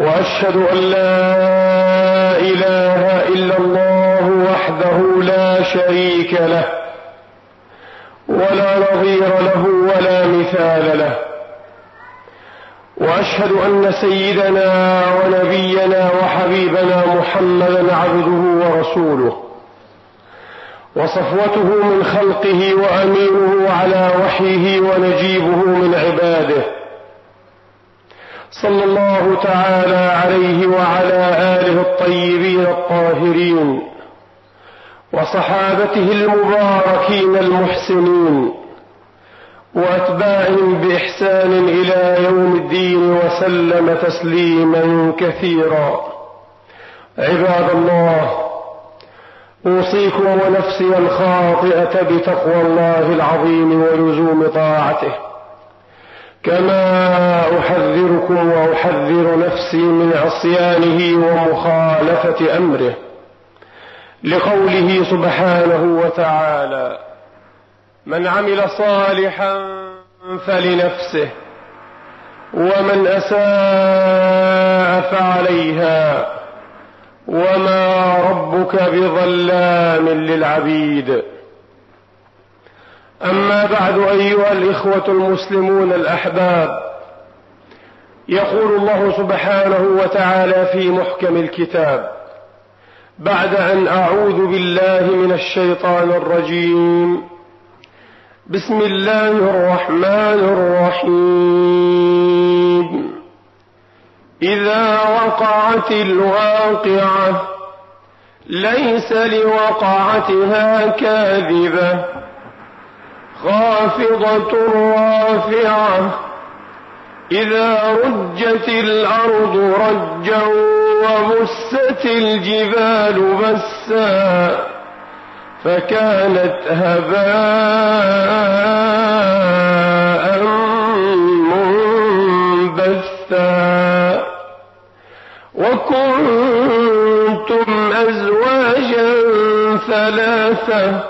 وأشهد أن لا إله إلا الله وحده لا شريك له ولا نظير له ولا مثال له. وأشهد أن سيدنا ونبينا وحبيبنا محمدا عبده ورسوله. وصفوته من خلقه وأمينه على وحيه ونجيبه من عباده. صلى الله تعالى عليه وعلى آله الطيبين الطاهرين وصحابته المباركين المحسنين واتباعهم بإحسان إلى يوم الدين وسلم تسليما كثيرا. عباد الله أوصيكم ونفسي الخاطئة بتقوى الله العظيم ولزوم طاعته. كما أحذركم وأحذر نفسي من عصيانه ومخالفة أمره لقوله سبحانه وتعالى من عمل صالحا فلنفسه ومن أساء فعليها وما ربك بظلام للعبيد. أما بعد أيها الإخوة المسلمون الأحباب يقول الله سبحانه وتعالى في محكم الكتاب بعد أن أعوذ بالله من الشيطان الرجيم بسم الله الرحمن الرحيم. إذا وقعت الواقعة ليس لوقعتها كاذبة. خافضة رافعة. إذا رجت الأرض رجا وبست الجبال بسا فكانت هباء منبثا. وكنتم أزواجا ثلاثة.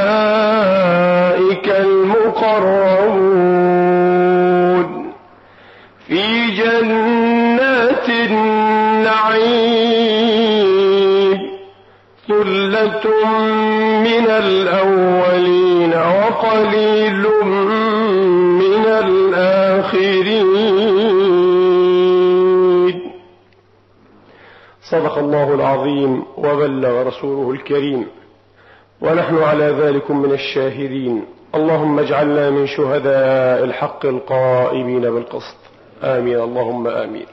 من الاولين وقليل من الاخرين. صدق الله العظيم وبلغ رسوله الكريم. ونحن على ذلك من الشاهدين. اللهم اجعلنا من شهداء الحق القائمين بالقسط. آمين. اللهم آمين.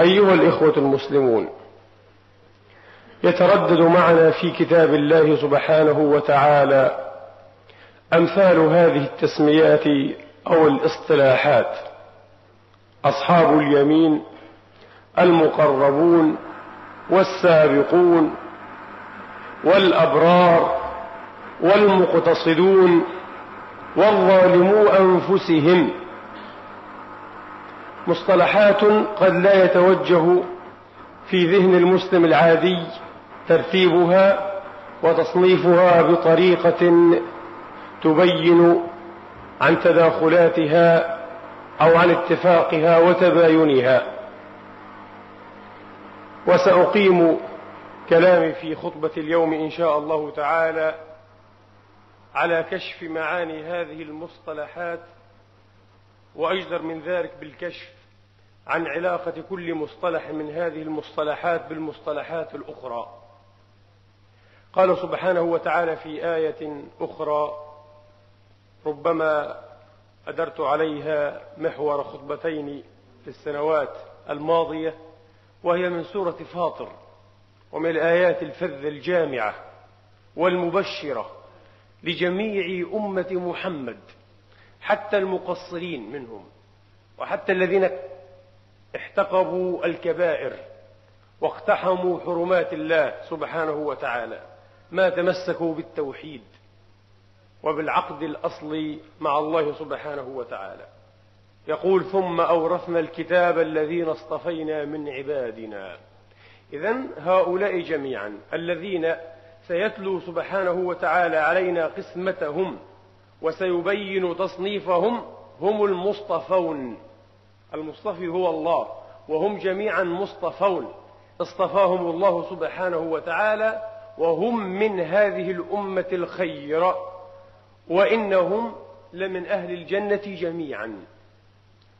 أيها الإخوة المسلمون يتردد معنا في كتاب الله سبحانه وتعالى أمثال هذه التسميات أو الاصطلاحات. أصحاب اليمين المقربون والسابقون والأبرار والمقتصدون والظالمو أنفسهم. مصطلحات قد لا يتوجه في ذهن المسلم العادي ترتيبها وتصنيفها بطريقة تبين عن تداخلاتها أو عن اتفاقها وتباينها. وسأقيم كلامي في خطبة اليوم إن شاء الله تعالى على كشف معاني هذه المصطلحات واجدر من ذلك بالكشف عن علاقة كل مصطلح من هذه المصطلحات بالمصطلحات الأخرى. قال سبحانه وتعالى في آية أخرى ربما أدرت عليها محور خطبتين في السنوات الماضية وهي من سورة فاطر ومن الآيات الفذة الجامعة والمبشرة لجميع أمة محمد حتى المقصرين منهم وحتى الذين احتقبوا الكبائر واقتحموا حرمات الله سبحانه وتعالى. ما تمسكوا بالتوحيد وبالعقد الأصلي مع الله سبحانه وتعالى. يقول ثم أورثنا الكتاب الذين اصطفينا من عبادنا. إذا هؤلاء جميعا الذين سيتلو سبحانه وتعالى علينا قسمتهم وسيبين تصنيفهم هم المصطفون. المصطفي هو الله وهم جميعا مصطفون. اصطفاهم الله سبحانه وتعالى وهم من هذه الأمة الخير وإنهم لمن أهل الجنة جميعا.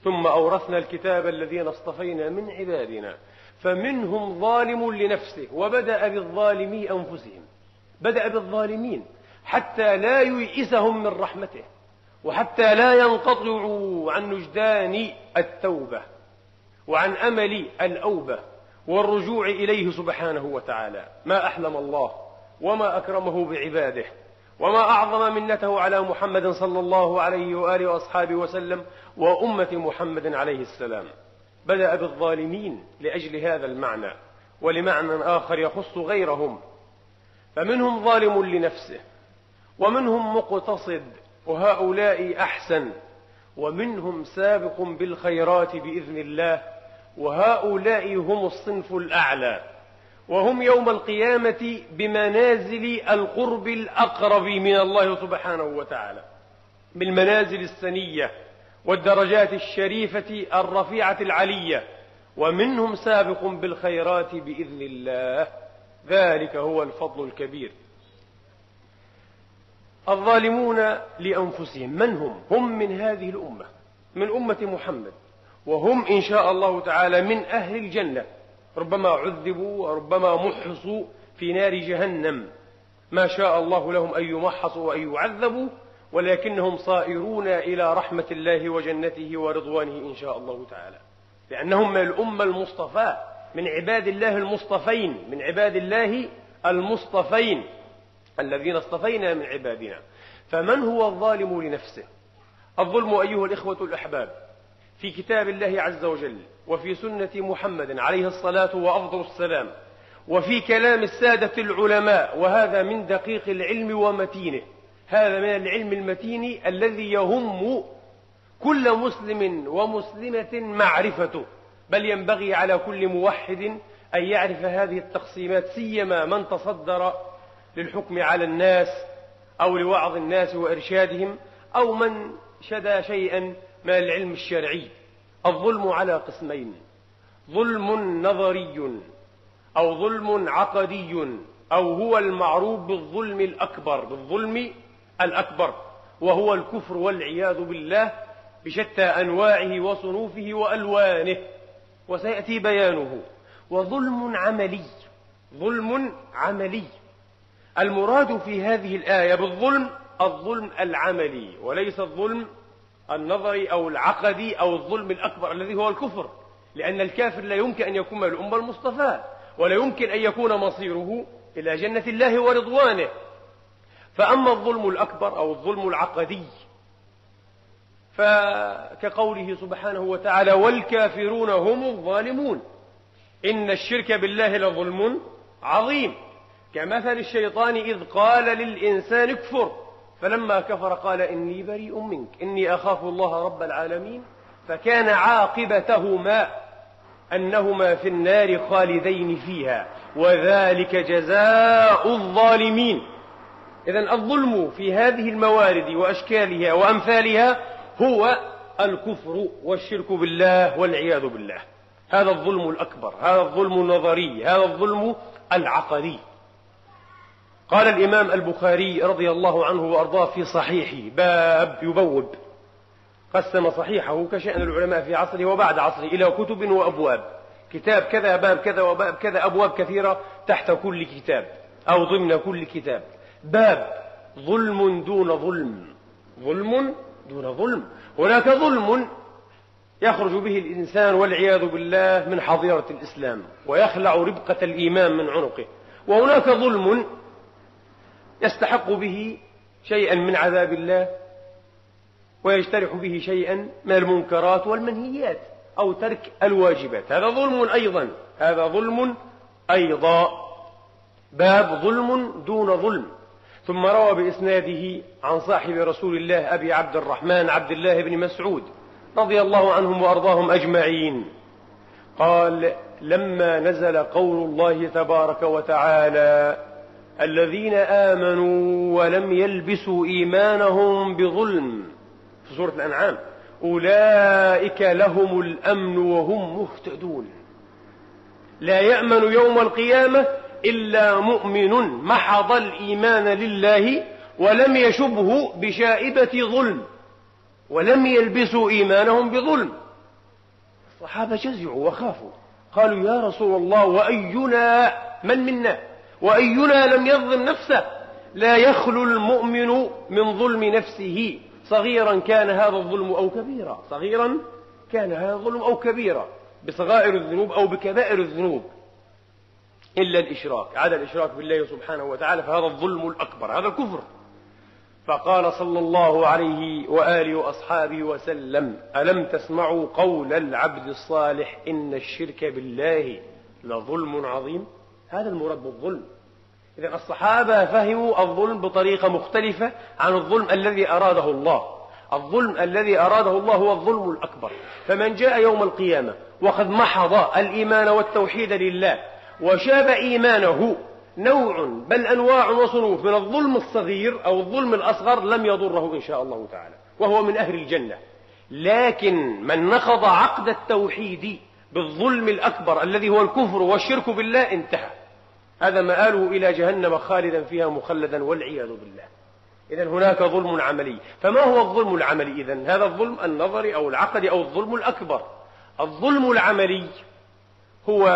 ثم أورثنا الكتاب الذين اصطفينا من عبادنا فمنهم ظالم لنفسه وبدأ بالظالمي أنفسهم بدأ بالظالمين حتى لا ييئسهم من رحمته وحتى لا ينقطعوا عن وجدان التوبة وعن أمل الأوبة. والرجوع إليه سبحانه وتعالى. ما أحلم الله وما أكرمه بعباده وما أعظم منته على محمد صلى الله عليه وآله وأصحابه وسلم وأمة محمد عليه السلام. بدأ بالظالمين لأجل هذا المعنى ولمعنى آخر يخص غيرهم. فمنهم ظالم لنفسه ومنهم مقتصد وهؤلاء أحسن ومنهم سابق بالخيرات بإذن الله وهؤلاء هم الصنف الأعلى وهم يوم القيامة بمنازل القرب الأقرب من الله سبحانه وتعالى بالمنازل السنية والدرجات الشريفة الرفيعة العلية ومنهم سابق بالخيرات بإذن الله ذلك هو الفضل الكبير الظالمون لأنفسهم من هم؟ هم من هذه الأمة من أمة محمد وهم إن شاء الله تعالى من أهل الجنة. ربما عذبوا وربما محصوا في نار جهنم. ما شاء الله لهم أن يمحصوا وأن يعذبوا ولكنهم صائرون إلى رحمة الله وجنته ورضوانه إن شاء الله تعالى. لأنهم من الأمة المصطفى من عباد الله المصطفين من عباد الله المصطفين الذين اصطفينا من عبادنا. فمن هو الظالم لنفسه؟ الظلم أيها الإخوة الأحباب. في كتاب الله عز وجل وفي سنة محمد عليه الصلاة وأفضل السلام وفي كلام السادة العلماء وهذا من دقيق العلم ومتينه. هذا من العلم المتين الذي يهم كل مسلم ومسلمة معرفته بل ينبغي على كل موحد أن يعرف هذه التقسيمات سيما من تصدر للحكم على الناس أو لوعظ الناس وإرشادهم أو من شدى شيئا من العلم الشرعي. الظلم على قسمين. ظلم نظري أو ظلم عقدي أو هو المعروف بالظلم الأكبر بالظلم الأكبر وهو الكفر والعياذ بالله بشتى أنواعه وصنوفه وألوانه. وسيأتي بيانه. وظلم عملي ظلم عملي. المراد في هذه الآية بالظلم الظلم العملي وليس الظلم النظري أو العقدي أو الظلم الأكبر الذي هو الكفر. لأن الكافر لا يمكن أن يكون من الأمة المصطفى ولا يمكن أن يكون مصيره إلى جنة الله ورضوانه. فأما الظلم الأكبر أو الظلم العقدي فكقوله سبحانه وتعالى والكافرون هم الظالمون. إن الشرك بالله لظلم عظيم. كمثل الشيطان إذ قال للإنسان اكفر. فلما كفر قال إني بريء منك إني أخاف الله رب العالمين فكان عاقبتهما أنهما في النار خالدين فيها وذلك جزاء الظالمين. إذا الظلم في هذه الموارد وأشكالها وأمثالها هو الكفر والشرك بالله والعياذ بالله. هذا الظلم الأكبر هذا الظلم النظري هذا الظلم العقدي قال الإمام البخاري رضي الله عنه وأرضاه في صحيحه باب يبوب. قسم صحيحه كشأن العلماء في عصره وبعد عصره إلى كتب وأبواب. كتاب كذا باب كذا وباب كذا أبواب كثيرة تحت كل كتاب أو ضمن كل كتاب. باب ظلم دون ظلم. ظلم دون ظلم. هناك ظلم يخرج به الإنسان والعياذ بالله من حظيرة الإسلام ويخلع ربقة الإيمان من عنقه. وهناك ظلم يستحق به شيئا من عذاب الله ويجترح به شيئا من المنكرات والمنهيات أو ترك الواجبات. هذا ظلم أيضا. هذا ظلم أيضا. باب ظلم دون ظلم. ثم روى بإسناده عن صاحب رسول الله أبي عبد الرحمن عبد الله بن مسعود رضي الله عنهم وأرضاهم أجمعين. قال لما نزل قول الله تبارك وتعالى الذين آمنوا ولم يلبسوا إيمانهم بظلم. في سورة الأنعام. أولئك لهم الأمن وهم مهتدون. لا يأمن يوم القيامة إلا مؤمن محض الإيمان لله ولم يشبه بشائبة ظلم. ولم يلبسوا إيمانهم بظلم. الصحابة جزعوا وخافوا. قالوا يا رسول الله وأينا من منا؟ وأينا لم يظلم نفسه. لا يخلو المؤمن من ظلم نفسه. صغيرا كان هذا الظلم أو كبيرا. صغيرا كان هذا الظلم أو كبيرا. بصغائر الذنوب أو بكبائر الذنوب. إلا الإشراك. عدا الإشراك بالله سبحانه وتعالى فهذا الظلم الأكبر. هذا الكفر فقال صلى الله عليه وآله وأصحابه وسلم ألم تسمعوا قول العبد الصالح إن الشرك بالله لظلم عظيم؟ هذا المراد بالظلم. إذا الصحابة فهموا الظلم بطريقة مختلفة عن الظلم الذي أراده الله. الظلم الذي أراده الله هو الظلم الأكبر. فمن جاء يوم القيامة وقد محض الإيمان والتوحيد لله وشاب إيمانه نوع بل أنواع وصنوف من الظلم الصغير أو الظلم الأصغر لم يضره إن شاء الله تعالى وهو من أهل الجنة. لكن من نقض عقد التوحيد بالظلم الأكبر الذي هو الكفر والشرك بالله انتهى. هذا مآله إلى جهنم خالدا فيها مخلدا والعياذ بالله. إذا هناك ظلم عملي. فما هو الظلم العملي إذا هذا الظلم النظري أو العقدي أو الظلم الأكبر. الظلم العملي هو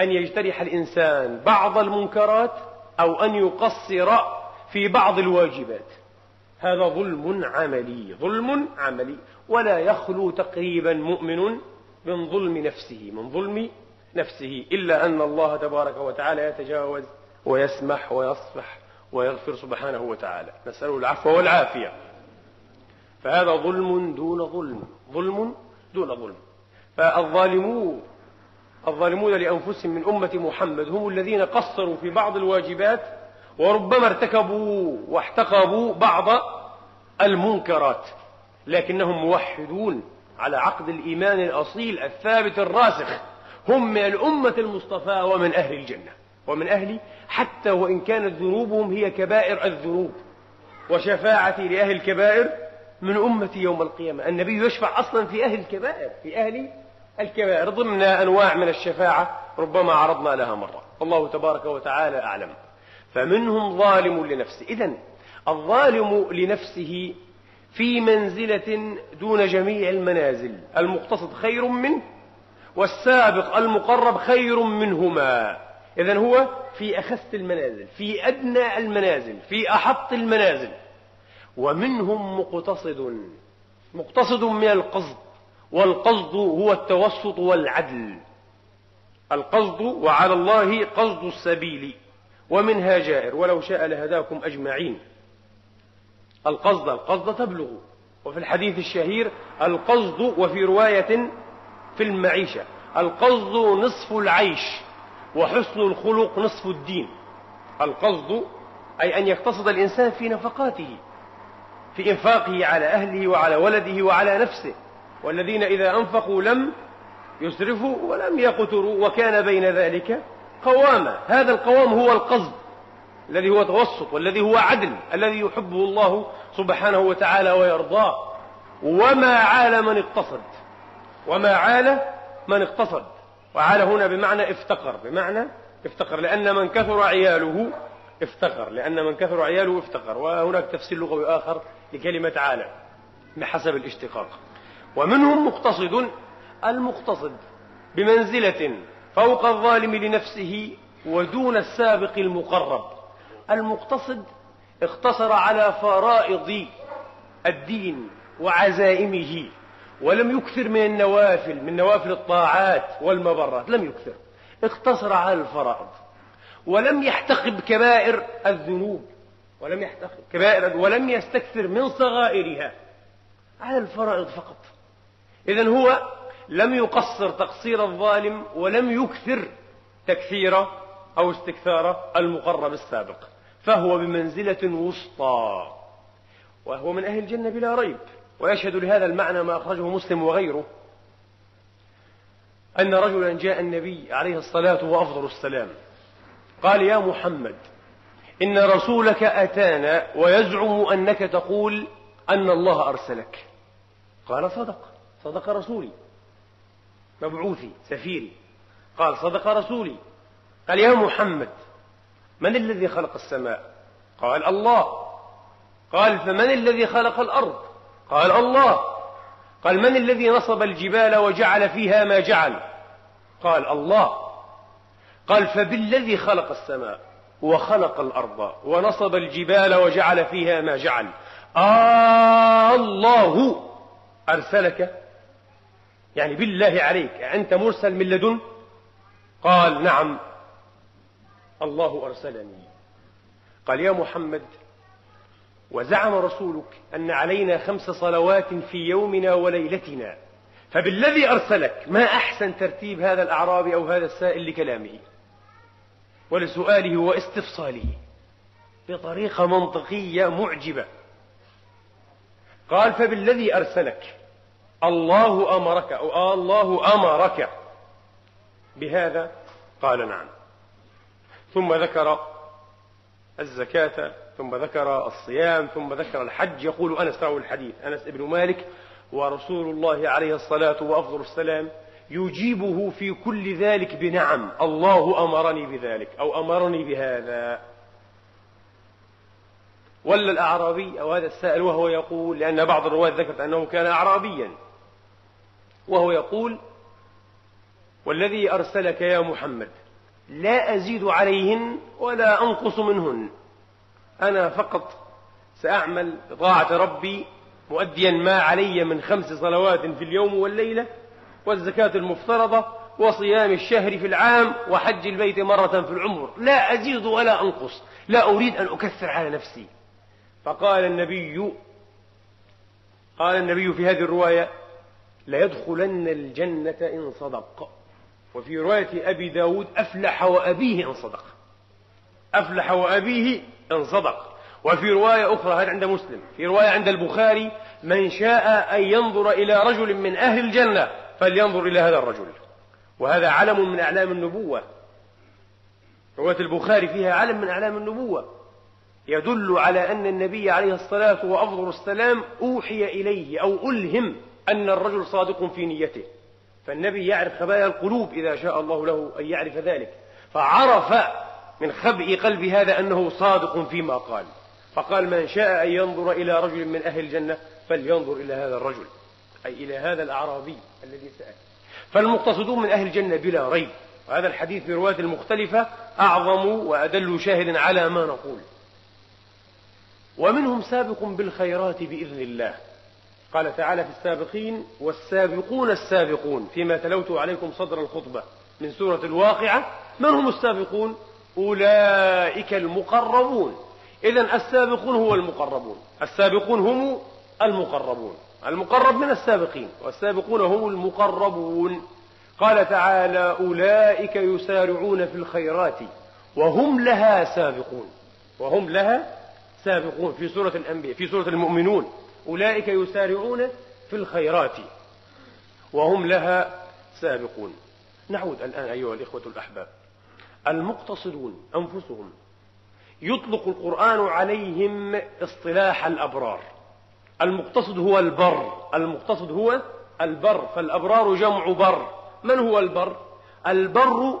أن يجترح الإنسان بعض المنكرات أو أن يقصر في بعض الواجبات. هذا ظلم عملي ظلم عملي. ولا يخلو تقريبا مؤمن من ظلم نفسه من ظلم نفسه إلا أن الله تبارك وتعالى يتجاوز ويسمح ويصفح ويغفر سبحانه وتعالى. نسأله العفو والعافية. فهذا ظلم دون ظلم. ظلم دون ظلم. فالظالمون الظالمون لأنفسهم من أمة محمد هم الذين قصروا في بعض الواجبات وربما ارتكبوا واحتقبوا بعض المنكرات. لكنهم موحدون على عقد الإيمان الأصيل الثابت الراسخ. هم من الأمة المصطفى ومن أهل الجنة ومن أهل حتى وإن كانت ذنوبهم هي كبائر الذنوب. وشفاعتي لأهل الكبائر من أمتي يوم القيامة. النبي يشفع أصلا في أهل الكبائر في أهل الكبائر ضمن أنواع من الشفاعة ربما عرضنا لها مرة. الله تبارك وتعالى أعلم. فمنهم ظالم لنفسه. إذا الظالم لنفسه في منزلة دون جميع المنازل. المقتصد خير منه والسابق المقرب خير منهما. إذا هو في أخس المنازل في أدنى المنازل في أحط المنازل. ومنهم مقتصد مقتصد من القصد والقصد هو التوسط والعدل. القصد وعلى الله قصد السبيل. ومنها جائر ولو شاء لهداكم أجمعين. القصد القصد تبلغ. وفي الحديث الشهير القصد وفي رواية في المعيشة. القصد نصف العيش وحسن الخلق نصف الدين. القصد أي أن يقتصد الإنسان في نفقاته في إنفاقه على أهله وعلى ولده وعلى نفسه. والذين إذا أنفقوا لم يسرفوا ولم يقتروا وكان بين ذلك قواما هذا القوام هو القصد الذي هو توسط والذي هو عدل الذي يحبه الله سبحانه وتعالى ويرضاه. وما عال من اقتصد. وما عال من اقتصد. وعال هنا بمعنى افتقر بمعنى افتقر. لأن من كثر عياله افتقر لأن من كثر عياله افتقر. وهناك تفسير لغوي آخر لكلمة عالة بحسب الاشتقاق. ومنهم مقتصد المقتصد بمنزلة فوق الظالم لنفسه ودون السابق المقرب. المقتصد اقتصر على فرائض الدين وعزائمه. ولم يكثر من النوافل من نوافل الطاعات والمبرات لم يكثر. اقتصر على الفرائض. ولم يحتقب كبائر الذنوب. ولم يحتقب كبائر ولم يستكثر من صغائرها. على الفرائض فقط. إذا هو لم يقصر تقصير الظالم ولم يكثر تكثير أو استكثار المقرب السابق. فهو بمنزلة وسطى. وهو من أهل الجنة بلا ريب. ويشهد لهذا المعنى ما أخرجه مسلم وغيره أن رجلا جاء النبي عليه الصلاة وأفضل السلام قال يا محمد إن رسولك أتانا ويزعم أنك تقول أن الله أرسلك. قال صدق صدق رسولي مبعوثي سفيري. قال صدق رسولي. قال يا محمد من الذي خلق السماء؟ قال الله. قال فمن الذي خلق الأرض؟ قال الله. قال من الذي نصب الجبال وجعل فيها ما جعل؟ قال الله. قال فبالذي خلق السماء وخلق الأرض ونصب الجبال وجعل فيها ما جعل. آه الله. أرسلك؟ يعني بالله عليك أنت مرسل من لدن؟ قال نعم. الله أرسلني. قال يا محمد وزعم رسولك أن علينا خمس صلوات في يومنا وليلتنا. فبالذي أرسلك ما أحسن ترتيب هذا الأعرابي أو هذا السائل لكلامه؟ ولسؤاله واستفصاله بطريقة منطقية معجبة. قال فبالذي أرسلك الله أمرك أو الله أمرك بهذا؟ قال نعم. ثم ذكر الزكاة ثم ذكر الصيام ثم ذكر الحج يقول أنس راوي الحديث. أنس بن مالك ورسول الله عليه الصلاة وأفضل السلام يجيبه في كل ذلك بنعم. الله أمرني بذلك أو أمرني بهذا. ولا الأعرابي أو هذا السائل وهو يقول لأن بعض الرواة ذكرت أنه كان أعرابيا. وهو يقول والذي أرسلك يا محمد لا أزيد عليهن ولا أنقص منهن. أنا فقط سأعمل بطاعة ربي مؤديا ما علي من خمس صلوات في اليوم والليلة والزكاة المفترضة وصيام الشهر في العام وحج البيت مرة في العمر. لا أزيد ولا أنقص. لا أريد أن أكثر على نفسي. فقال النبي قال النبي في هذه الرواية ليدخلن الجنة إن صدق. وفي رواية أبي داود أفلح وأبيه إن صدق. أفلح وأبيه إن صدق وفي رواية أخرى هذا عند مسلم. في رواية عند البخاري من شاء أن ينظر إلى رجل من أهل الجنة فلينظر إلى هذا الرجل. وهذا علم من أعلام النبوة. رواية البخاري فيها علم من أعلام النبوة. يدل على أن النبي عليه الصلاة وأفضل السلام أوحي إليه أو ألهم أن الرجل صادق في نيته. فالنبي يعرف خبايا القلوب إذا شاء الله له أن يعرف ذلك. فعرف من خبئ قلب هذا أنه صادق فيما قال. فقال من شاء أن ينظر إلى رجل من أهل الجنة فلينظر إلى هذا الرجل أي إلى هذا الأعرابي الذي سأل. فالمقتصدون من أهل الجنة بلا ريب. وهذا الحديث في رواية المختلفة أعظم وأدل شاهد على ما نقول. ومنهم سابق بالخيرات بإذن الله. قال تعالى في السابقين والسابقون السابقون فيما تلوت عليكم صدر الخطبة من سورة الواقعة من هم السابقون؟ أولئك المقربون. إذا السابقون هو المقربون. السابقون هم المقربون. المقرب من السابقين والسابقون هم المقربون. قال تعالى أولئك يسارعون في الخيرات وهم لها سابقون. وهم لها سابقون في سورة الأنبياء في سورة المؤمنون. أولئك يسارعون في الخيرات وهم لها سابقون. نعود الآن أيها الإخوة الأحباب. المقتصدون أنفسهم يطلق القرآن عليهم اصطلاح الأبرار المقتصد هو البر المقتصد هو البر فالأبرار جمع بر من هو البر؟ البر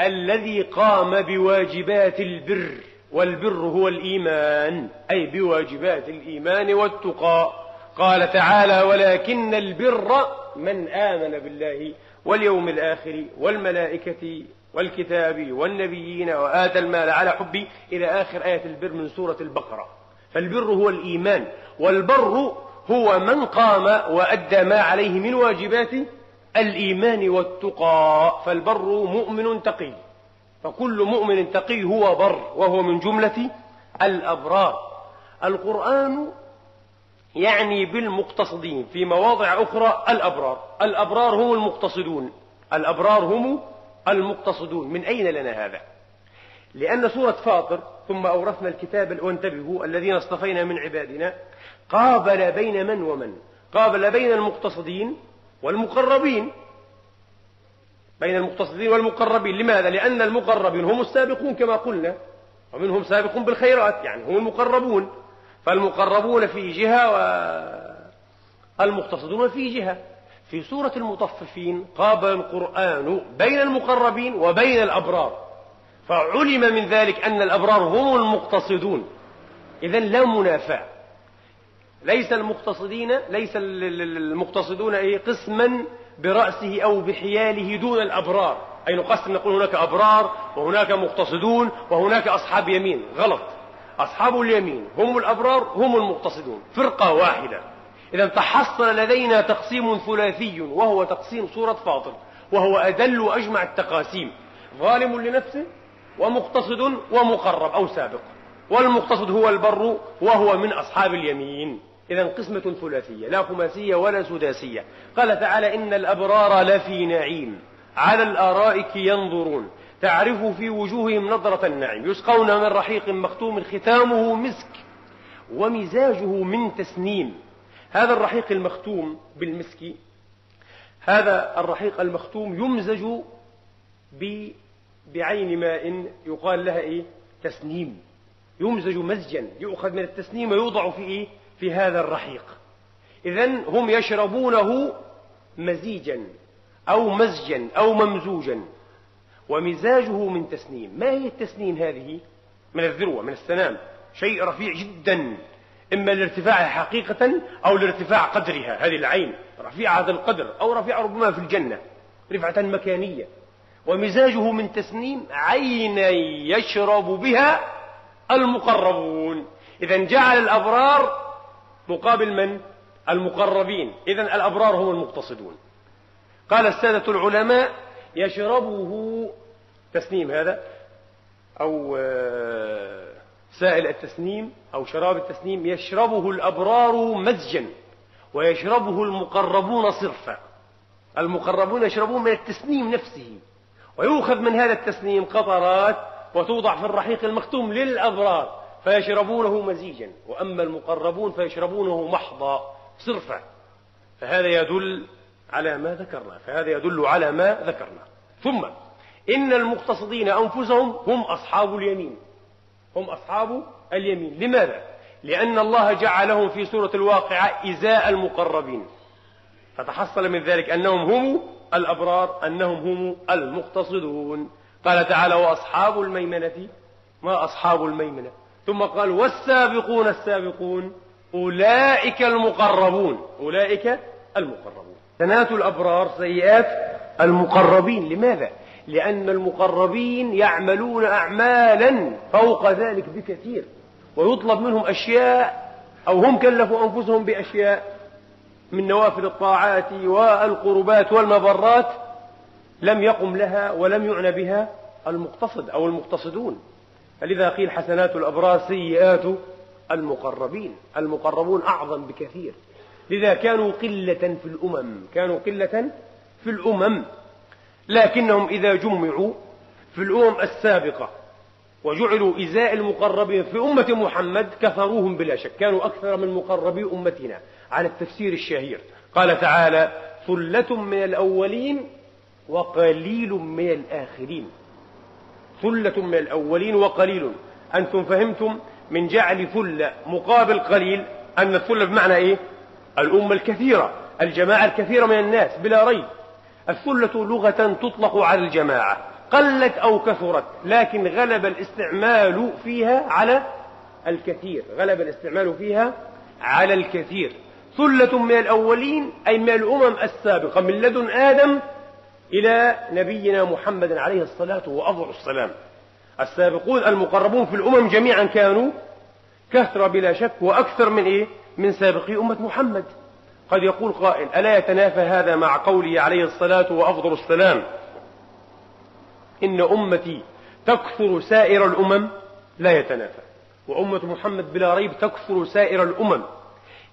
الذي قام بواجبات البر والبر هو الإيمان أي بواجبات الإيمان والتقى قال تعالى ولكن البر من آمن بالله واليوم الآخر والملائكة والكتاب والنبيين وآتى المال على حبه إلى آخر آية البر من سورة البقرة. فالبر هو الإيمان والبر هو من قام وأدى ما عليه من واجبات الإيمان والتقى. فالبر مؤمن تقي. فكل مؤمن تقي هو بر وهو من جملة الأبرار. القرآن يعني بالمقتصدين في مواضع أخرى الأبرار. الأبرار هم المقتصدون. الأبرار هم المقتصدون. من أين لنا هذا؟ لأن سورة فاطر ثم أورثنا الكتاب وانتبهوا الذين اصطفينا من عبادنا قابل بين من ومن؟ قابل بين المقتصدين والمقربين. بين المقتصدين والمقربين. لماذا؟ لأن المقربين هم السابقون كما قلنا ومنهم سابق بالخيرات يعني هم المقربون. فالمقربون في جهة والمقتصدون في جهة. في سورة المطففين قابل القرآن بين المقربين وبين الأبرار. فعلم من ذلك أن الأبرار هم المقتصدون. إذا لا منافاة. ليس المقتصدين ليس المقتصدون أي قسما برأسه أو بحياله دون الأبرار. أي نقسم نقول هناك أبرار وهناك مقتصدون وهناك أصحاب يمين. غلط. أصحاب اليمين هم الأبرار هم المقتصدون. فرقة واحدة. إذا تحصل لدينا تقسيم ثلاثي وهو تقسيم سورة فاطر وهو أدل وأجمع التقاسيم. ظالم لنفسه ومقتصد ومقرب أو سابق. والمقتصد هو البر وهو من أصحاب اليمين. إذا قسمة ثلاثية لا خماسية ولا سداسية. قال تعالى إن الأبرار لفي نعيم. على الآرائك ينظرون. تعرف في وجوههم نظرة النعيم. يسقون من رحيق مختوم ختامه مسك. ومزاجه من تسنيم. هذا الرحيق المختوم بالمسك هذا الرحيق المختوم يمزج بعين ماء يقال لها إيه؟ تسنيم. يمزج مزجا يؤخذ من التسنيم ويوضع في إيه؟ في هذا الرحيق. إذا هم يشربونه مزيجا أو مزجا أو ممزوجا ومزاجه من تسنيم. ما هي التسنيم هذه؟ من الذروة من السنام. شيء رفيع جدا. إما لارتفاعها حقيقة أو لارتفاع قدرها. هذه العين رفيعة القدر أو رفيعة ربما في الجنة رفعة مكانية. ومزاجه من تسنيم عينا يشرب بها المقربون. إذا جعل الأبرار مقابل من؟ المقربين. إذا الأبرار هم المقتصدون. قال السادة العلماء يشربه تسنيم هذا أو آه، سائل التسنيم أو شراب التسنيم يشربه الأبرار مزجا ويشربه المقربون صرفا. المقربون يشربون من التسنيم نفسه ويؤخذ من هذا التسنيم قطرات وتوضع في الرحيق المختوم للأبرار فيشربونه مزيجا. وأما المقربون فيشربونه محضا صرفا. فهذا يدل على ما ذكرنا. فهذا يدل على ما ذكرنا. ثم إن المقتصدين أنفسهم هم أصحاب اليمين. هم أصحاب اليمين. لماذا؟ لأن الله جعلهم في سورة الواقعة إزاء المقربين. فتحصل من ذلك أنهم هم الأبرار أنهم هم المقتصدون. قال تعالى وأصحاب الميمنة ما أصحاب الميمنة؟ ثم قال والسابقون السابقون أولئك المقربون. أولئك المقربون. حسنات الأبرار سيئات المقربين. لماذا؟ لأن المقربين يعملون أعمالا فوق ذلك بكثير ويطلب منهم أشياء أو هم كلفوا أنفسهم بأشياء من نوافل الطاعات والقربات والمبرات لم يقم لها ولم يعنى بها المقتصد أو المقتصدون. فلذا قيل حسنات الأبرار سيئات المقربين المقربون أعظم بكثير. لذا كانوا قلة في الأمم كانوا قلة في الأمم. لكنهم إذا جمعوا في الأمم السابقة وجعلوا إزاء المقربين في أمة محمد كثروهم بلا شك. كانوا أكثر من مقربي أمتنا على التفسير الشهير. قال تعالى ثلة من الأولين وقليل من الآخرين. ثلة من الأولين وقليل. أنتم فهمتم من جعل ثلة مقابل قليل أن الثلة بمعنى إيه؟ الأمة الكثيرة الجماعة الكثيرة من الناس بلا ريب. الثلة لغة تطلق على الجماعة. قلت أو كثرت لكن غلب الاستعمال فيها على الكثير. غلب الاستعمال فيها على الكثير. ثلة من الأولين أي من الأمم السابقة من لدن آدم إلى نبينا محمد عليه الصلاة وأفضل السلام. السابقون المقربون في الأمم جميعا كانوا كثرة بلا شك وأكثر من إيه؟ من سابقي أمة محمد. قد يقول قائل ألا يتنافى هذا مع قوله عليه الصلاة وأفضل السلام؟ إن أمتي تكثر سائر الأمم لا يتنافى وأمة محمد بلا ريب تكثر سائر الأمم.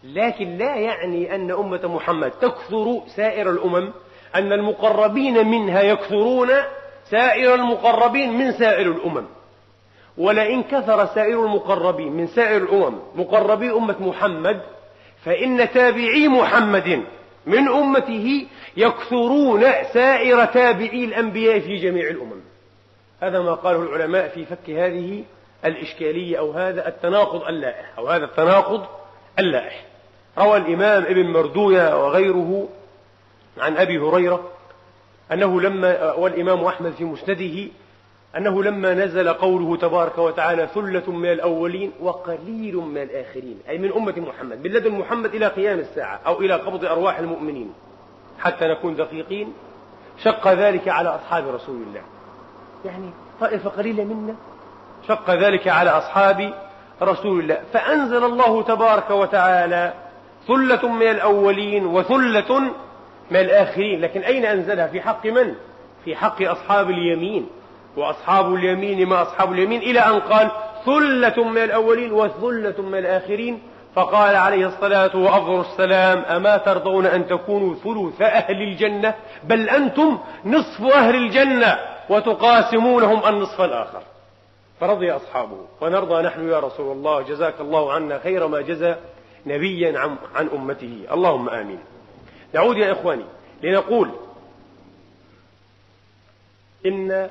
لكن لا يعني أن أمة محمد تكثر سائر الأمم أن المقربين منها يكثرون سائر المقربين من سائر الأمم. ولئن كثر سائر المقربين من سائر الأمم مقربي أمة محمد فإن تابعي محمد من أمته يكثرون سائر تابعي الأنبياء في جميع الأمم. هذا ما قاله العلماء في فك هذه الإشكالية أو هذا التناقض اللائح أو هذا التناقض اللائح. روى الإمام ابن مردوية وغيره عن أبي هريرة أنه لما والإمام أحمد في مسنده أنه لما نزل قوله تبارك وتعالى ثلة من الأولين وقليل من الآخرين أي من أمة محمد من لدن محمد إلى قيام الساعة أو إلى قبض أرواح المؤمنين حتى نكون دقيقين شق ذلك على أصحاب رسول الله. يعني طائفة قليلة منا؟ شق ذلك على أصحاب رسول الله. فأنزل الله تبارك وتعالى ثلة من الأولين وثلة من الآخرين لكن أين أنزلها؟ في حق من؟ في حق أصحاب اليمين. وأصحاب اليمين ما أصحاب اليمين إلى أن قال ثلة من الأولين وثلة من الآخرين. فقال عليه الصلاة وأفضل السلام أما ترضون أن تكونوا ثلث أهل الجنة؟ بل أنتم نصف أهل الجنة وتقاسمونهم النصف الآخر. فرضي أصحابه ونرضى نحن يا رسول الله جزاك الله عنا خير ما جزى نبيا عن, عن أمته. اللهم آمين. نعود يا إخواني لنقول إن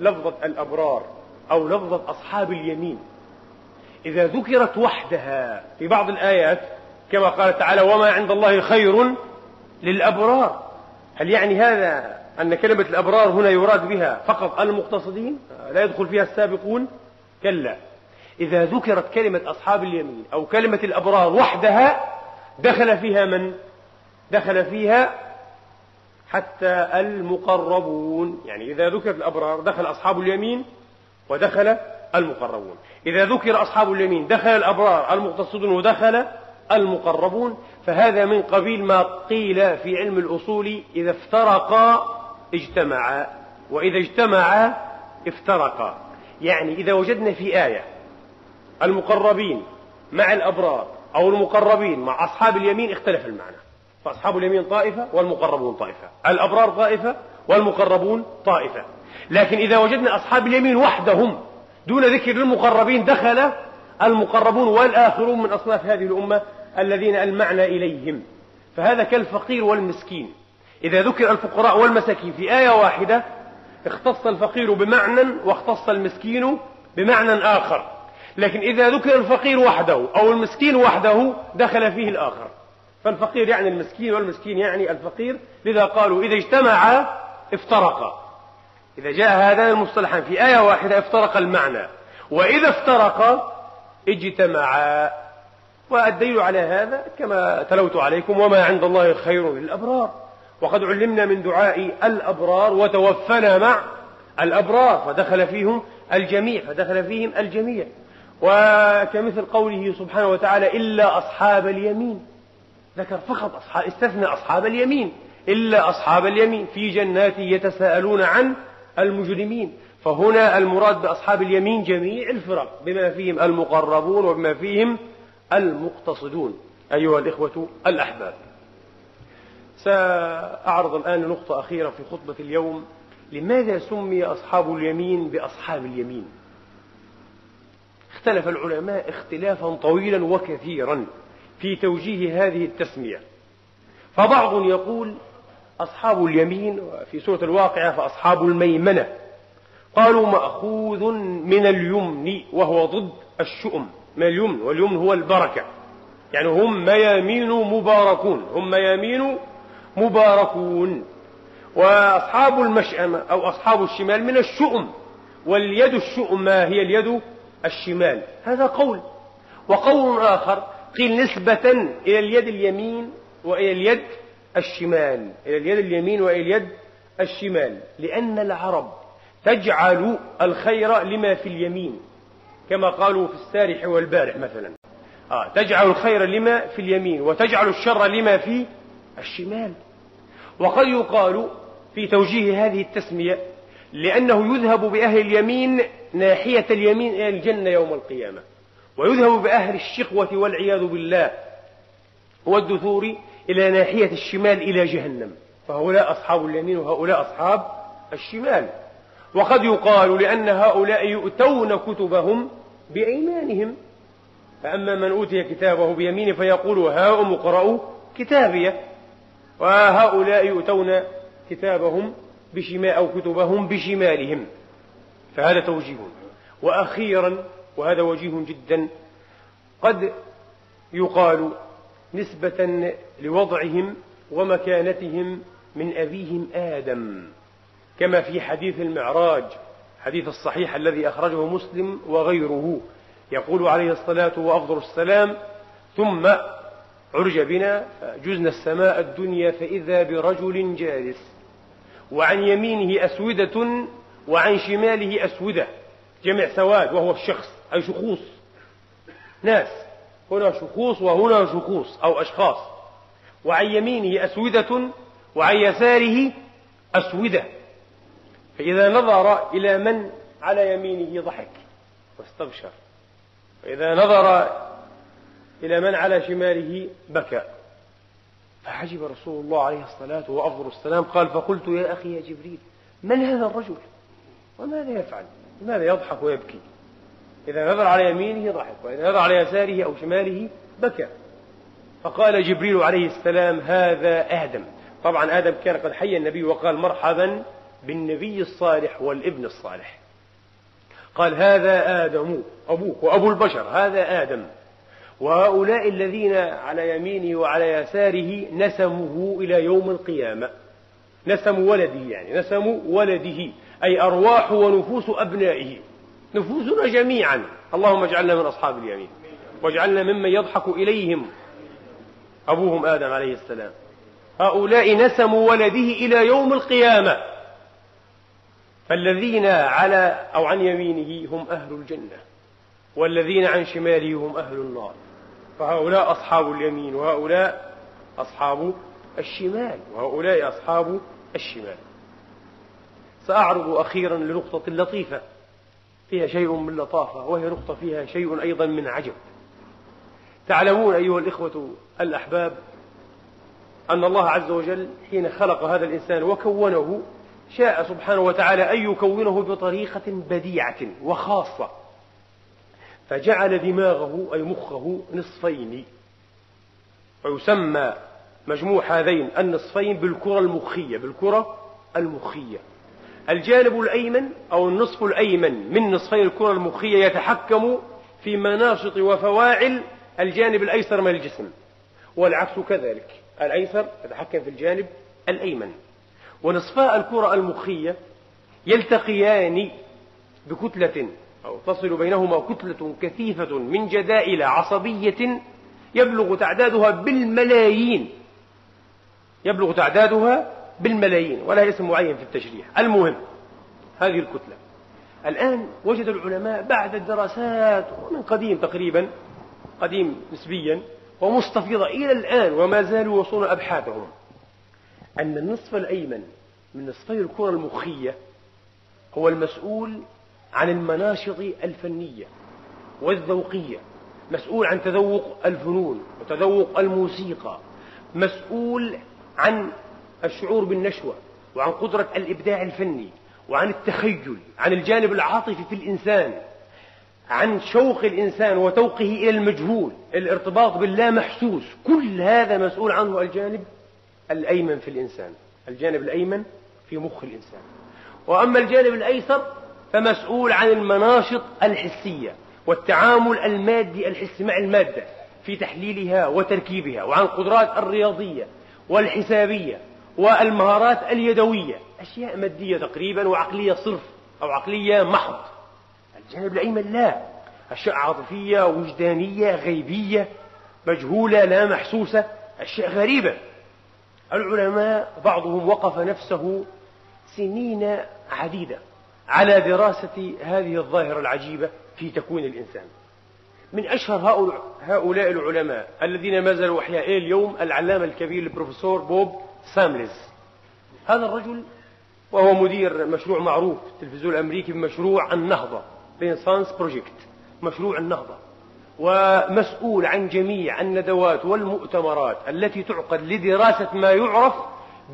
لفظة الأبرار أو لفظة أصحاب اليمين. إذا ذكرت وحدها في بعض الآيات كما قال تعالى وما عند الله خير للأبرار. هل يعني هذا أن كلمة الأبرار هنا يراد بها فقط المقتصدين؟ لا يدخل فيها السابقون؟ كلا. إذا ذكرت كلمة أصحاب اليمين أو كلمة الأبرار وحدها دخل فيها من؟ دخل فيها حتى المقربون يعني إذا ذكرت الأبرار دخل أصحاب اليمين ودخل المقربون. إذا ذكر أصحاب اليمين دخل الأبرار المقتصدون ودخل المقربون فهذا من قبيل ما قيل في علم الأصول إذا افترقا اجتمعا وإذا اجتمعا افترقا. يعني إذا وجدنا في آية المقربين مع الأبرار أو المقربين مع أصحاب اليمين اختلف المعنى. فأصحاب اليمين طائفة والمقربون طائفة. الأبرار طائفة والمقربون طائفة. لكن إذا وجدنا أصحاب اليمين وحدهم دون ذكر المقربين دخل المقربون والآخرون من أصناف هذه الأمة الذين المعنى إليهم. فهذا كالفقير والمسكين. إذا ذكر الفقراء والمساكين في آية واحدة اختص الفقير بمعنى واختص المسكين بمعنى آخر. لكن إذا ذكر الفقير وحده أو المسكين وحده دخل فيه الآخر. فالفقير يعني المسكين والمسكين يعني الفقير لذا قالوا إذا اجتمعا افترقا إذا جاء هذان المصطلحان في آية واحدة افترق المعنى. وإذا افترقا اجتمعا. والدليل على هذا كما تلوت عليكم وما عند الله خير للأبرار. وقد علمنا من دعاء الأبرار وتوفنا مع الأبرار فدخل فيهم الجميع فدخل فيهم الجميع. وكمثل قوله سبحانه وتعالى إلا أصحاب اليمين. ذكر فقط أصحاب استثنى أصحاب اليمين إلا أصحاب اليمين في جنات يتساءلون عن المجرمين. فهنا المراد بأصحاب اليمين جميع الفرق بما فيهم المقربون وبما فيهم المقتصدون أيها الإخوة الأحباب. سأعرض الآن نقطة أخيرة في خطبة اليوم. لماذا سمي أصحاب اليمين بأصحاب اليمين؟ اختلف العلماء اختلافا طويلا وكثيرا. في توجيه هذه التسمية. فبعض يقول أصحاب اليمين في سورة الواقعة فأصحاب الميمنة قالوا مأخوذ من اليمن وهو ضد الشؤم. من اليمن؟ واليمن هو البركة. يعني هم ميامين مباركون. هم ميامين مباركون. وأصحاب المشأمة أو أصحاب الشمال من الشؤم. واليد الشؤمة هي اليد الشمال. هذا قول. وقول آخر قيل نسبة إلى اليد اليمين وإلى اليد الشمال. إلى اليد اليمين وإلى اليد الشمال. لأن العرب تجعل الخير لما في اليمين. كما قالوا في السارح والبارح مثلا. آه تجعل الخير لما في اليمين وتجعل الشر لما في الشمال. وقد يقال في توجيه هذه التسمية لأنه يذهب بأهل اليمين ناحية اليمين إلى الجنة يوم القيامة. ويذهب بأهل الشقوة والعياذ بالله والدثور إلى ناحية الشمال إلى جهنم. فهؤلاء أصحاب اليمين وهؤلاء أصحاب الشمال. وقد يقال لأن هؤلاء يؤتون كتبهم بأيمانهم. فأما من أوتي كتابه بيمينه فيقول هاؤم اقرأوا كتابيه وهؤلاء يؤتون كتابهم بشمال أو كتبهم بشمالهم. فهذا توجيه. وأخيرا وهذا وجيه جدا. قد يقال نسبة لوضعهم ومكانتهم من أبيهم آدم كما في حديث المعراج حديث الصحيح الذي أخرجه مسلم وغيره يقول عليه الصلاة وأفضل السلام ثم عرج بنا جزنا السماء الدنيا فإذا برجل جالس وعن يمينه أسودة وعن شماله أسودة جمع سواد وهو الشخص. أي شخوص. ناس. هنا شخوص وهنا شخوص أو أشخاص. وعن يمينه أسودة وعن يساره أسودة. فإذا نظر إلى من على يمينه ضحك واستبشر. فإذا نظر إلى من على شماله بكى. فعجب رسول الله عليه الصلاة وأفضل السلام قال فقلت يا أخي يا جبريل من هذا الرجل؟ وماذا يفعل؟ لماذا يضحك ويبكي؟ إذا نظر على يمينه ضحك وإذا نظر على يساره أو شماله بكى. فقال جبريل عليه السلام هذا آدم. طبعا آدم كان قد حي النبي وقال مرحبا بالنبي الصالح والابن الصالح. قال هذا آدم أبوك وأبو البشر هذا آدم. وهؤلاء الذين على يمينه وعلى يساره نسمه إلى يوم القيامة. نسم ولده يعني نسم ولده أي أرواح ونفوس أبنائه. نفوسنا جميعا. اللهم اجعلنا من أصحاب اليمين. واجعلنا ممن يضحك إليهم. أبوهم آدم عليه السلام. هؤلاء نسموا ولده إلى يوم القيامة. فالذين على أو عن يمينه هم أهل الجنة. والذين عن شماله هم أهل النار. فهؤلاء أصحاب اليمين وهؤلاء أصحاب الشمال. وهؤلاء أصحاب الشمال. سأعرض أخيرا لنقطة لطيفة. فيها شيء من لطافة وهي نقطة فيها شيء أيضا من عجب. تعلمون أيها الإخوة الأحباب أن الله عز وجل حين خلق هذا الإنسان وكونه شاء سبحانه وتعالى أن يكونه بطريقة بديعة وخاصة فجعل دماغه أي مخه نصفين. ويسمى مجموع هذين النصفين بالكرة المخية بالكرة المخية. الجانب الأيمن أو النصف الأيمن من نصفي الكرة المخية يتحكم في مناشط وفواعل الجانب الأيسر من الجسم والعكس كذلك الأيسر يتحكم في الجانب الأيمن. ونصفاء الكرة المخية يلتقيان بكتلة أو تصل بينهما كتلة كثيفة من جدائل عصبية يبلغ تعدادها بالملايين يبلغ تعدادها بالملايين ولا اسم معين في التشريح. المهم هذه الكتلة. الآن وجد العلماء بعد الدراسات من قديم تقريبا قديم نسبيا ومستفيضة إلى الآن وما زالوا يوصلون أبحاثهم أن النصف الأيمن من نصفي الكرة المخية هو المسؤول عن المناشط الفنية والذوقية مسؤول عن تذوق الفنون وتذوق الموسيقى مسؤول عن الشعور بالنشوة وعن قدرة الإبداع الفني وعن التخيل عن الجانب العاطفي في الإنسان عن شوق الإنسان وتوقه إلى المجهول الارتباط باللا محسوس كل هذا مسؤول عنه الجانب الأيمن في الإنسان الجانب الأيمن في مخ الإنسان. وأما الجانب الأيسر فمسؤول عن المناشط الحسية والتعامل المادي الحسي مع المادة في تحليلها وتركيبها وعن القدرات الرياضية والحسابية والمهارات اليدوية أشياء مادية تقريبا وعقلية صرف أو عقلية محض. الجانب الأيمن لا. أشياء عاطفية وجدانية غيبية مجهولة لا محسوسة أشياء غريبة. العلماء بعضهم وقف نفسه سنين عديدة على دراسة هذه الظاهرة العجيبة في تكوين الإنسان. من أشهر هؤلاء العلماء الذين ما زالوا أحياء اليوم العلامة الكبير البروفيسور بوب سامبلز هذا الرجل وهو مدير مشروع معروف في التلفزيون الأمريكي بمشروع النهضة Renaissance Project مشروع النهضة. ومسؤول عن جميع الندوات والمؤتمرات التي تعقد لدراسة ما يعرف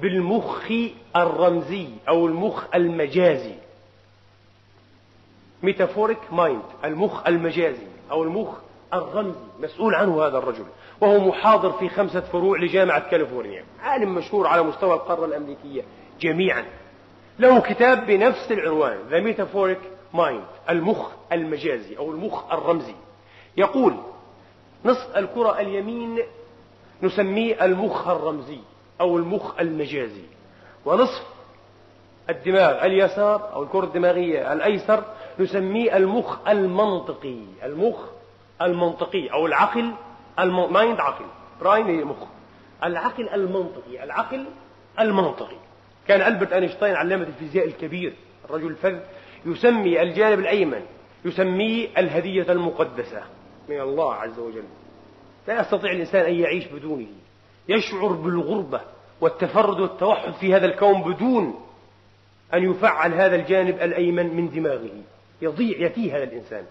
بالمخ الرمزي أو المخ المجازي. metaphoric mind المخ المجازي أو المخ الرمزي. مسؤول عنه هذا الرجل. وهو محاضر في خمسة فروع لجامعة كاليفورنيا. عالم مشهور على مستوى القارة الأمريكية جميعا. له كتاب بنفس العنوان The Metaphoric Mind المخ المجازي أو المخ الرمزي. يقول نصف الكرة اليمين نسميه المخ الرمزي أو المخ المجازي ونصف الدماغ اليسار أو الكرة الدماغية الأيسر نسميه المخ المنطقي المخ المنطقي أو العقل mind عقل. brain مخ. العقل المنطقي. العقل المنطقي. كان ألبرت أينشتاين علامة الفيزياء الكبير. الرجل الفذ. يسمي الجانب الأيمن. يسميه الهدية المقدسة. من الله عز وجل. لا يستطيع الإنسان أن يعيش بدونه. يشعر بالغربة والتفرد والتوحد في هذا الكون بدون أن يفعل هذا الجانب الأيمن من دماغه. يضيع يتيه هذا الإنسان.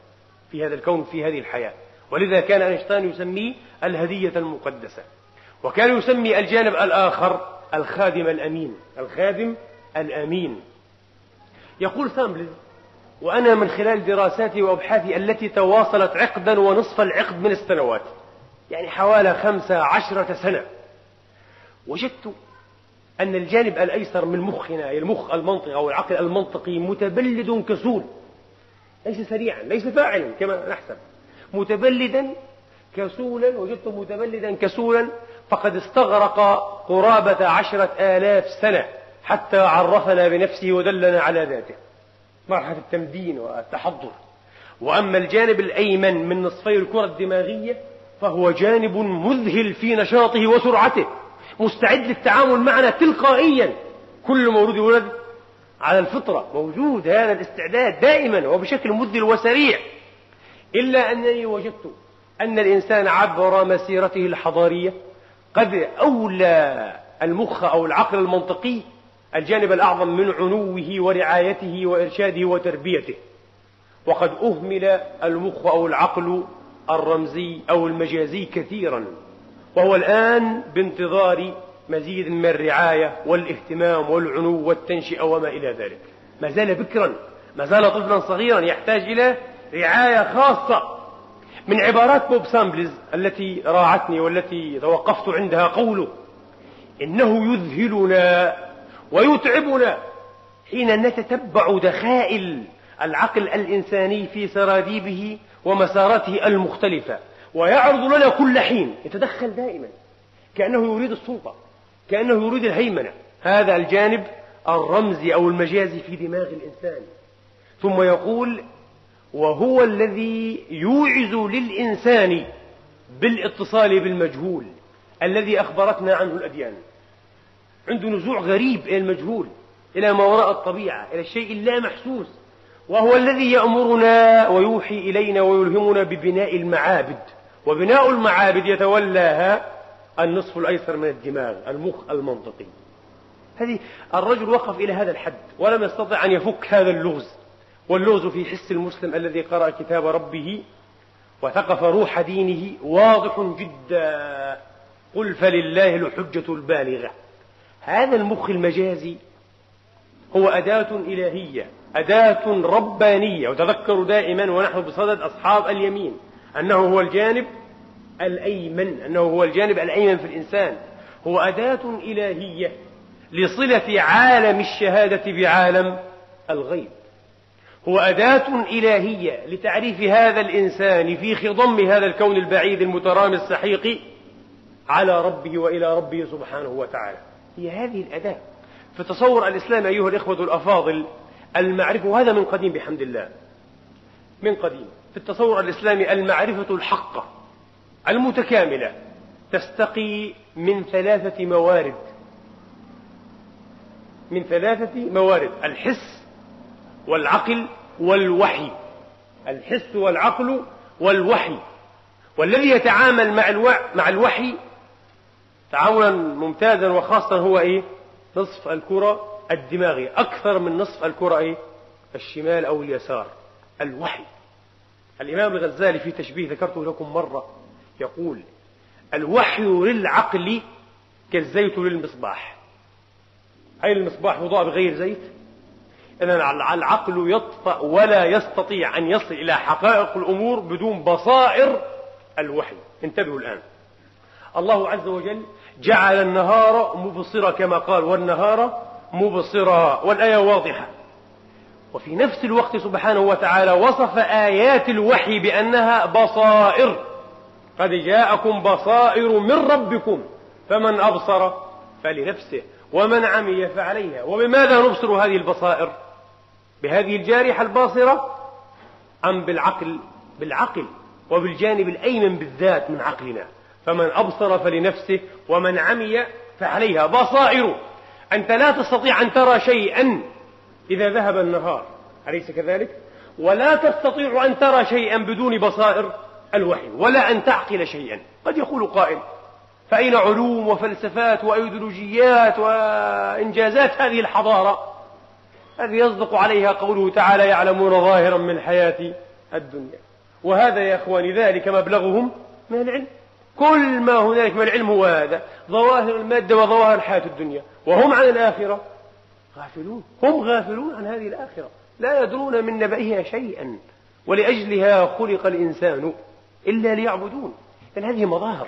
في هذا الكون في هذه الحياة. ولذا كان أينشتاين يسميه الهدية المقدسة. وكان يسمي الجانب الآخر الخادم الأمين. الخادم الأمين. يقول سامبلز وأنا من خلال دراساتي وأبحاثي التي تواصلت عقدا ونصف العقد من السنوات يعني حوالي خمسة عشرة سنة وجدت أن الجانب الأيسر من مخنا المخ المنطقي أو العقل المنطقي متبلد كسول ليس سريعا ليس فاعلا كما نحسب. متبلدا كسولا وجدته متبلدا كسولا فقد استغرق قرابة عشرة آلاف سنة حتى عرفنا بنفسه ودلنا على ذاته. مرحلة التمدين والتحضر. وأما الجانب الأيمن من نصفي الكرة الدماغية فهو جانب مذهل في نشاطه وسرعته مستعد للتعامل معنا تلقائيا. كل مولود يولد على الفطرة موجود هذا الاستعداد دائما وبشكل مذهل وسريع. إلا أنني وجدت أن الإنسان عبر مسيرته الحضارية قد أولى المخ أو العقل المنطقي الجانب الأعظم من عنوه ورعايته وإرشاده وتربيته وقد أهمل المخ أو العقل الرمزي أو المجازي كثيرا وهو الآن بانتظار مزيد من الرعاية والاهتمام والحنو والتنشئة وما إلى ذلك. ما زال بكرا ما زال طفلا صغيرا يحتاج إلى رعاية خاصة من عبارات بوب سامبلز التي راعتني والتي توقفت عندها قوله. إنه يذهلنا ويتعبنا حين نتتبع دخائل العقل الإنساني في سراديبه ومساراته المختلفة. ويعرض لنا كل حين. يتدخل دائما. كأنه يريد السلطة. كأنه يريد الهيمنة. هذا الجانب الرمزي أو المجازي في دماغ الإنسان. ثم يقول وهو الذي يوعز للإنسان بالاتصال بالمجهول الذي أخبرتنا عنه الأديان. عنده نزوع غريب إلى المجهول إلى ما وراء الطبيعة إلى الشيء اللا محسوس وهو الذي يأمرنا ويوحي إلينا ويلهمنا ببناء المعابد. وبناء المعابد يتولاها النصف الأيسر من الدماغ المخ المنطقي. هذه الرجل وقف إلى هذا الحد ولم يستطع أن يفك هذا اللغز. واللغز في حس المسلم الذي قرأ كتاب ربه وثقف روح دينه واضح جدا. قل فلله الحجة البالغة. هذا المخ المجازي هو أداة إلهية أداة ربانية. وتذكروا دائما ونحن بصدد أصحاب اليمين أنه هو الجانب الأيمن أنه هو الجانب الأيمن في الإنسان. هو أداة إلهية لصلة عالم الشهادة بعالم الغيب. هو أداة إلهية لتعريف هذا الإنسان في خضم هذا الكون البعيد المترامي السحيق على ربه وإلى ربه سبحانه وتعالى. هي هذه الأداة. في تصور الإسلام أيها الإخوة الأفاضل المعرفة وهذا من قديم بحمد الله. من قديم. في التصور الإسلامي المعرفة الحقة المتكاملة تستقي من ثلاثة موارد. من ثلاثة موارد. الحس والعقل والوحي. الحس والعقل والوحي. والذي يتعامل مع مع الوحي تعاونا ممتازا وخاصا هو إيه؟ نصف الكرة الدماغي أكثر من نصف الكرة إيه؟ الشمال أو اليسار. الوحي. الإمام الغزالي في تشبيه ذكرته لكم مرة يقول الوحي للعقل كالزيت للمصباح. أي المصباح؟ يضاء بغير زيت؟ إذا العقل يطفأ ولا يستطيع أن يصل إلى حقائق الأمور بدون بصائر الوحي. انتبهوا الآن. الله عز وجل جعل النهار مبصرا كما قال والنهار مبصرا والآية واضحة. وفي نفس الوقت سبحانه وتعالى وصف آيات الوحي بأنها بصائر. قد جاءكم بصائر من ربكم فمن أبصر فلنفسه ومن عمي فعليها. وبماذا نبصر هذه البصائر؟ بهذه الجارحة الباصرة أم بالعقل بالعقل وبالجانب الأيمن بالذات من عقلنا. فمن أبصر فلنفسه ومن عمي فعليها. بصائر. أنت لا تستطيع أن ترى شيئا إذا ذهب النهار. أليس كذلك؟ ولا تستطيع أن ترى شيئا بدون بصائر الوحي ولا أن تعقل شيئا. قد يقول قائل فأين علوم وفلسفات وأيديولوجيات وإنجازات هذه الحضارة؟ الذي يصدق عليها قوله تعالى يعلمون ظاهرا من الحياة الدنيا. وهذا يا إخواني ذلك مبلغهم من العلم. كل ما هنالك من العلم هو هذا. ظواهر المادة وظواهر الحياة الدنيا. وهم عن الآخرة غافلون. هم غافلون عن هذه الآخرة. لا يدرون من نبأها شيئا. ولأجلها خلق الإنسان إلا ليعبدون. بل هذه مظاهر.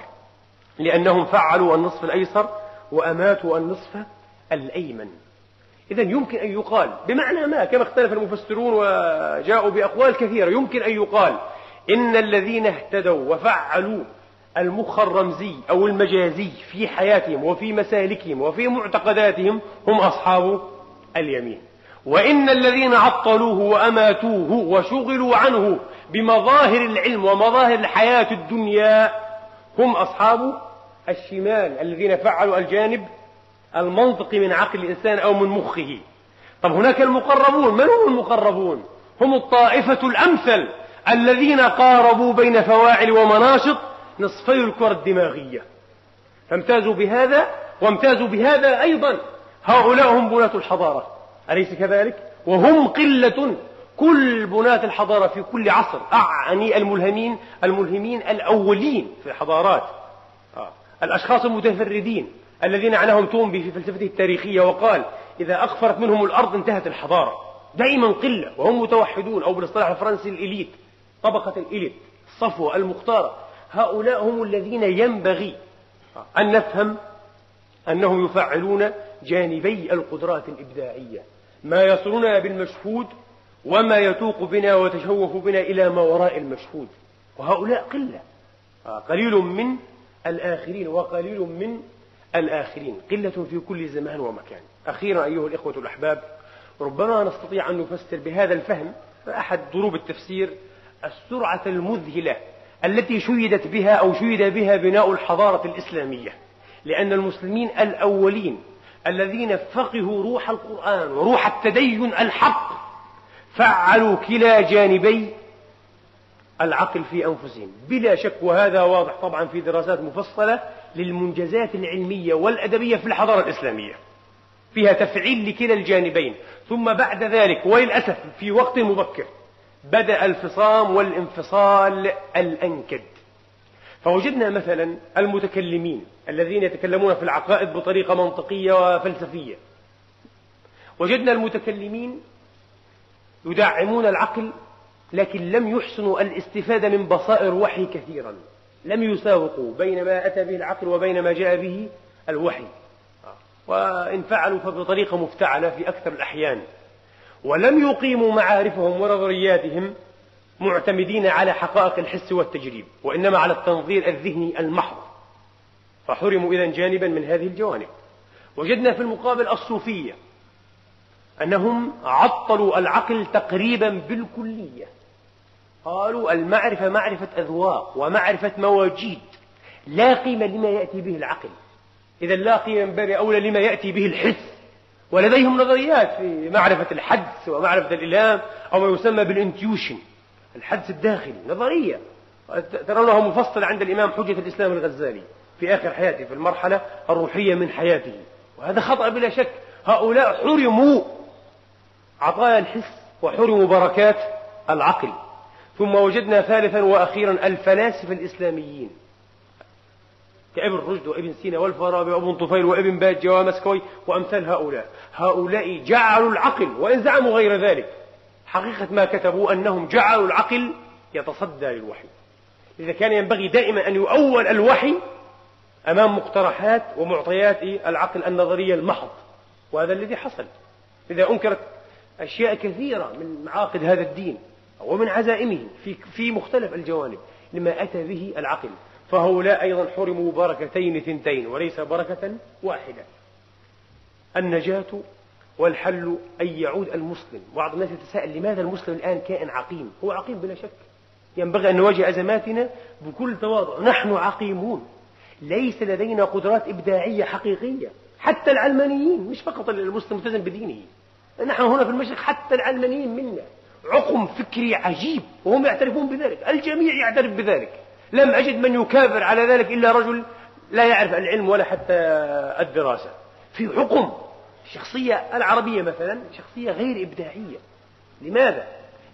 لأنهم فعلوا النصف الأيسر وأماتوا النصف الأيمن. إذا يمكن أن يقال بمعنى ما؟ كما اختلف المفسرون وجاءوا بأقوال كثيرة يمكن أن يقال إن الذين اهتدوا وفعلوا المخ الرمزي أو المجازي في حياتهم وفي مسالكهم وفي معتقداتهم هم أصحاب اليمين. وإن الذين عطلوه وأماتوه وشغلوا عنه بمظاهر العلم ومظاهر الحياة الدنيا هم أصحاب الشمال الذين فعلوا الجانب المنطقي من عقل الإنسان أو من مخه. طب هناك المقربون من هم المقربون؟ هم الطائفة الأمثل الذين قاربوا بين فواعل ومناشط نصفي الكرة الدماغية. فامتازوا بهذا وامتازوا بهذا أيضا. هؤلاء هم بناة الحضارة. أليس كذلك؟ وهم قلة كل بناة الحضارة في كل عصر. أعني الملهمين الملهمين الأولين في الحضارات. آه. الأشخاص المتفردين. الذين عناهم تومبي في فلسفته التاريخية وقال إذا أغفرت منهم الأرض انتهت الحضارة. دائما قلة وهم متوحدون أو بالاصطلاح الفرنسي الإليت طبقة الإليت الصفوة المختارة هؤلاء هم الذين ينبغي أن نفهم أنهم يفعلون جانبي القدرات الإبداعية. ما يصلنا بالمشهود وما يتوق بنا ويتشوف بنا إلى ما وراء المشهود. وهؤلاء قلة قليل من الآخرين وقليل من الآخرين قلة في كل زمان ومكان. أخيرا أيها الإخوة الأحباب ربما نستطيع أن نفسر بهذا الفهم أحد ضروب التفسير السرعة المذهلة التي شيدت بها أو شيد بها بناء الحضارة الإسلامية. لأن المسلمين الأولين الذين فقهوا روح القرآن وروح التدين الحق فعلوا كلا جانبي العقل في أنفسهم. بلا شك وهذا واضح طبعا في دراسات مفصلة للمنجزات العلمية والأدبية في الحضارة الإسلامية. فيها تفعيل لكلا الجانبين. ثم بعد ذلك وللأسف في وقت مبكر بدأ الفصام والانفصال الأنكد. فوجدنا مثلا المتكلمين الذين يتكلمون في العقائد بطريقة منطقية وفلسفية. وجدنا المتكلمين يدعمون العقل لكن لم يحسنوا الاستفادة من بصائر وحي كثيرا. لم يساوقوا بين ما أتى به العقل وبين ما جاء به الوحي. وإن فعلوا فبطريقة مفتعلة في أكثر الأحيان. ولم يقيموا معارفهم ونظرياتهم معتمدين على حقائق الحس والتجريب وإنما على التنظير الذهني المحض. فحرموا إذا جانبا من هذه الجوانب. وجدنا في المقابل الصوفية أنهم عطلوا العقل تقريبا بالكلية. قالوا المعرفة معرفة أذواق ومعرفة مواجيد لا قيمة لما يأتي به العقل. إذا لا قيمة من باب أولى لما يأتي به الحس. ولديهم نظريات في معرفة الحدس ومعرفة الإلهام أو ما يسمى بالإنتيوشن الحدس الداخلي نظرية. ترونها مفصلة عند الإمام حجة الإسلام الغزالي في آخر حياته في المرحلة الروحية من حياته. وهذا خطأ بلا شك. هؤلاء حرموا عطايا الحس وحرموا بركات العقل. ثم وجدنا ثالثا وأخيرا الفلاسفة الإسلاميين. كابن رشد وابن سينا والفارابي وابن طفيل وابن باجة ومسكوي وأمثال هؤلاء. هؤلاء جعلوا العقل وإن زعموا غير ذلك حقيقة ما كتبوا أنهم جعلوا العقل يتصدى للوحي. إذا كان ينبغي دائما أن يؤول الوحي أمام مقترحات ومعطيات العقل النظرية المحض وهذا الذي حصل. إذا أنكرت أشياء كثيرة من معاقد هذا الدين ومن عزائمه في في مختلف الجوانب لما أتى به العقل. فهؤلاء أيضا حرموا بركتين ثنتين وليس بركة واحدة. النجاة والحل أن يعود المسلم. بعض الناس يتساءل لماذا المسلم الآن كائن عقيم؟ هو عقيم بلا شك. ينبغي أن نواجه أزماتنا بكل تواضع. نحن عقيمون. ليس لدينا قدرات إبداعية حقيقية. حتى العلمانيين مش فقط المسلم ملتزم بدينه. نحن هنا في المشرق حتى العلمانيين منا. عقم فكري عجيب وهم يعترفون بذلك الجميع يعترف بذلك. لم أجد من يكابر على ذلك إلا رجل لا يعرف العلم ولا حتى الدراسة. في حكم الشخصية العربية مثلا شخصية غير إبداعية. لماذا؟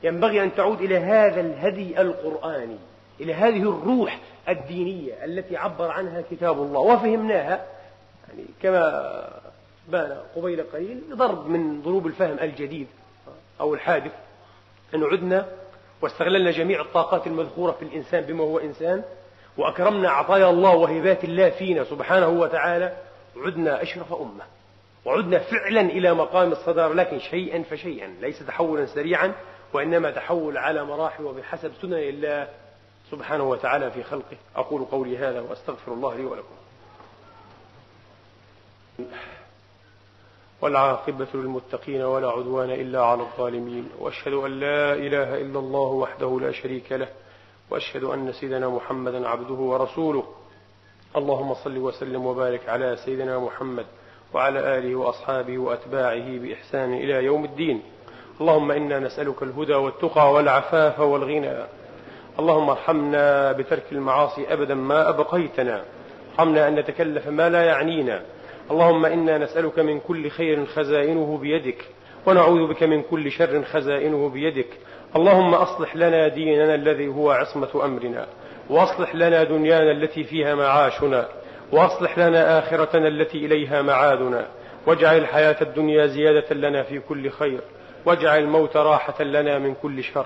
ينبغي أن تعود إلى هذا الهدي القرآني إلى هذه الروح الدينية التي عبر عنها كتاب الله. وفهمناها يعني كما بان قبيل قليل ضرب من ضروب الفهم الجديد أو الحادث. أن عدنا واستغللنا جميع الطاقات المذكورة في الإنسان بما هو إنسان وأكرمنا عطايا الله وهبات الله فينا سبحانه وتعالى عدنا أشرف أمة وعدنا فعلا إلى مقام الصدارة لكن شيئا فشيئا ليس تحولا سريعا وإنما تحول على مراحل وبحسب سنن الله سبحانه وتعالى في خلقه. أقول قولي هذا وأستغفر الله لي ولكم. والعاقبة للمتقين ولا عدوان إلا على الظالمين وأشهد أن لا إله إلا الله وحده لا شريك له وأشهد أن سيدنا محمدا عبده ورسوله. اللهم صل وسلم وبارك على سيدنا محمد وعلى آله وأصحابه وأتباعه بإحسان إلى يوم الدين. اللهم إنا نسألك الهدى والتقى والعفاف والغنى. اللهم ارحمنا بترك المعاصي أبدا ما أبقيتنا. ارحمنا أن نتكلف ما لا يعنينا. اللهم إنا نسألك من كل خير خزائنه بيدك ونعوذ بك من كل شر خزائنه بيدك. اللهم أصلح لنا ديننا الذي هو عصمة أمرنا وأصلح لنا دنيانا التي فيها معاشنا وأصلح لنا آخرتنا التي إليها معادنا. واجعل الحياة الدنيا زيادة لنا في كل خير واجعل الموت راحة لنا من كل شر.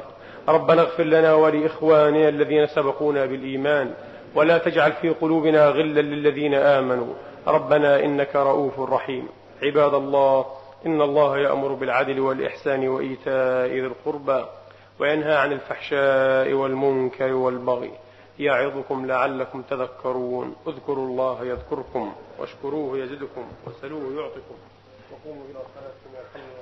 ربنا اغفر لنا ولإخواننا الذين سبقونا بالإيمان ولا تجعل في قلوبنا غلا للذين آمنوا. ربنا إنك رؤوف رحيم. عباد الله إن الله يأمر بالعدل والإحسان وإيتاء ذي القربى وينهى عن الفحشاء والمنكر والبغي. يعظكم لعلكم تذكرون. اذكروا الله يذكركم واشكروه يزدكم وسلوه يعطكم وقوموا إلى صلاتكم يرحمنا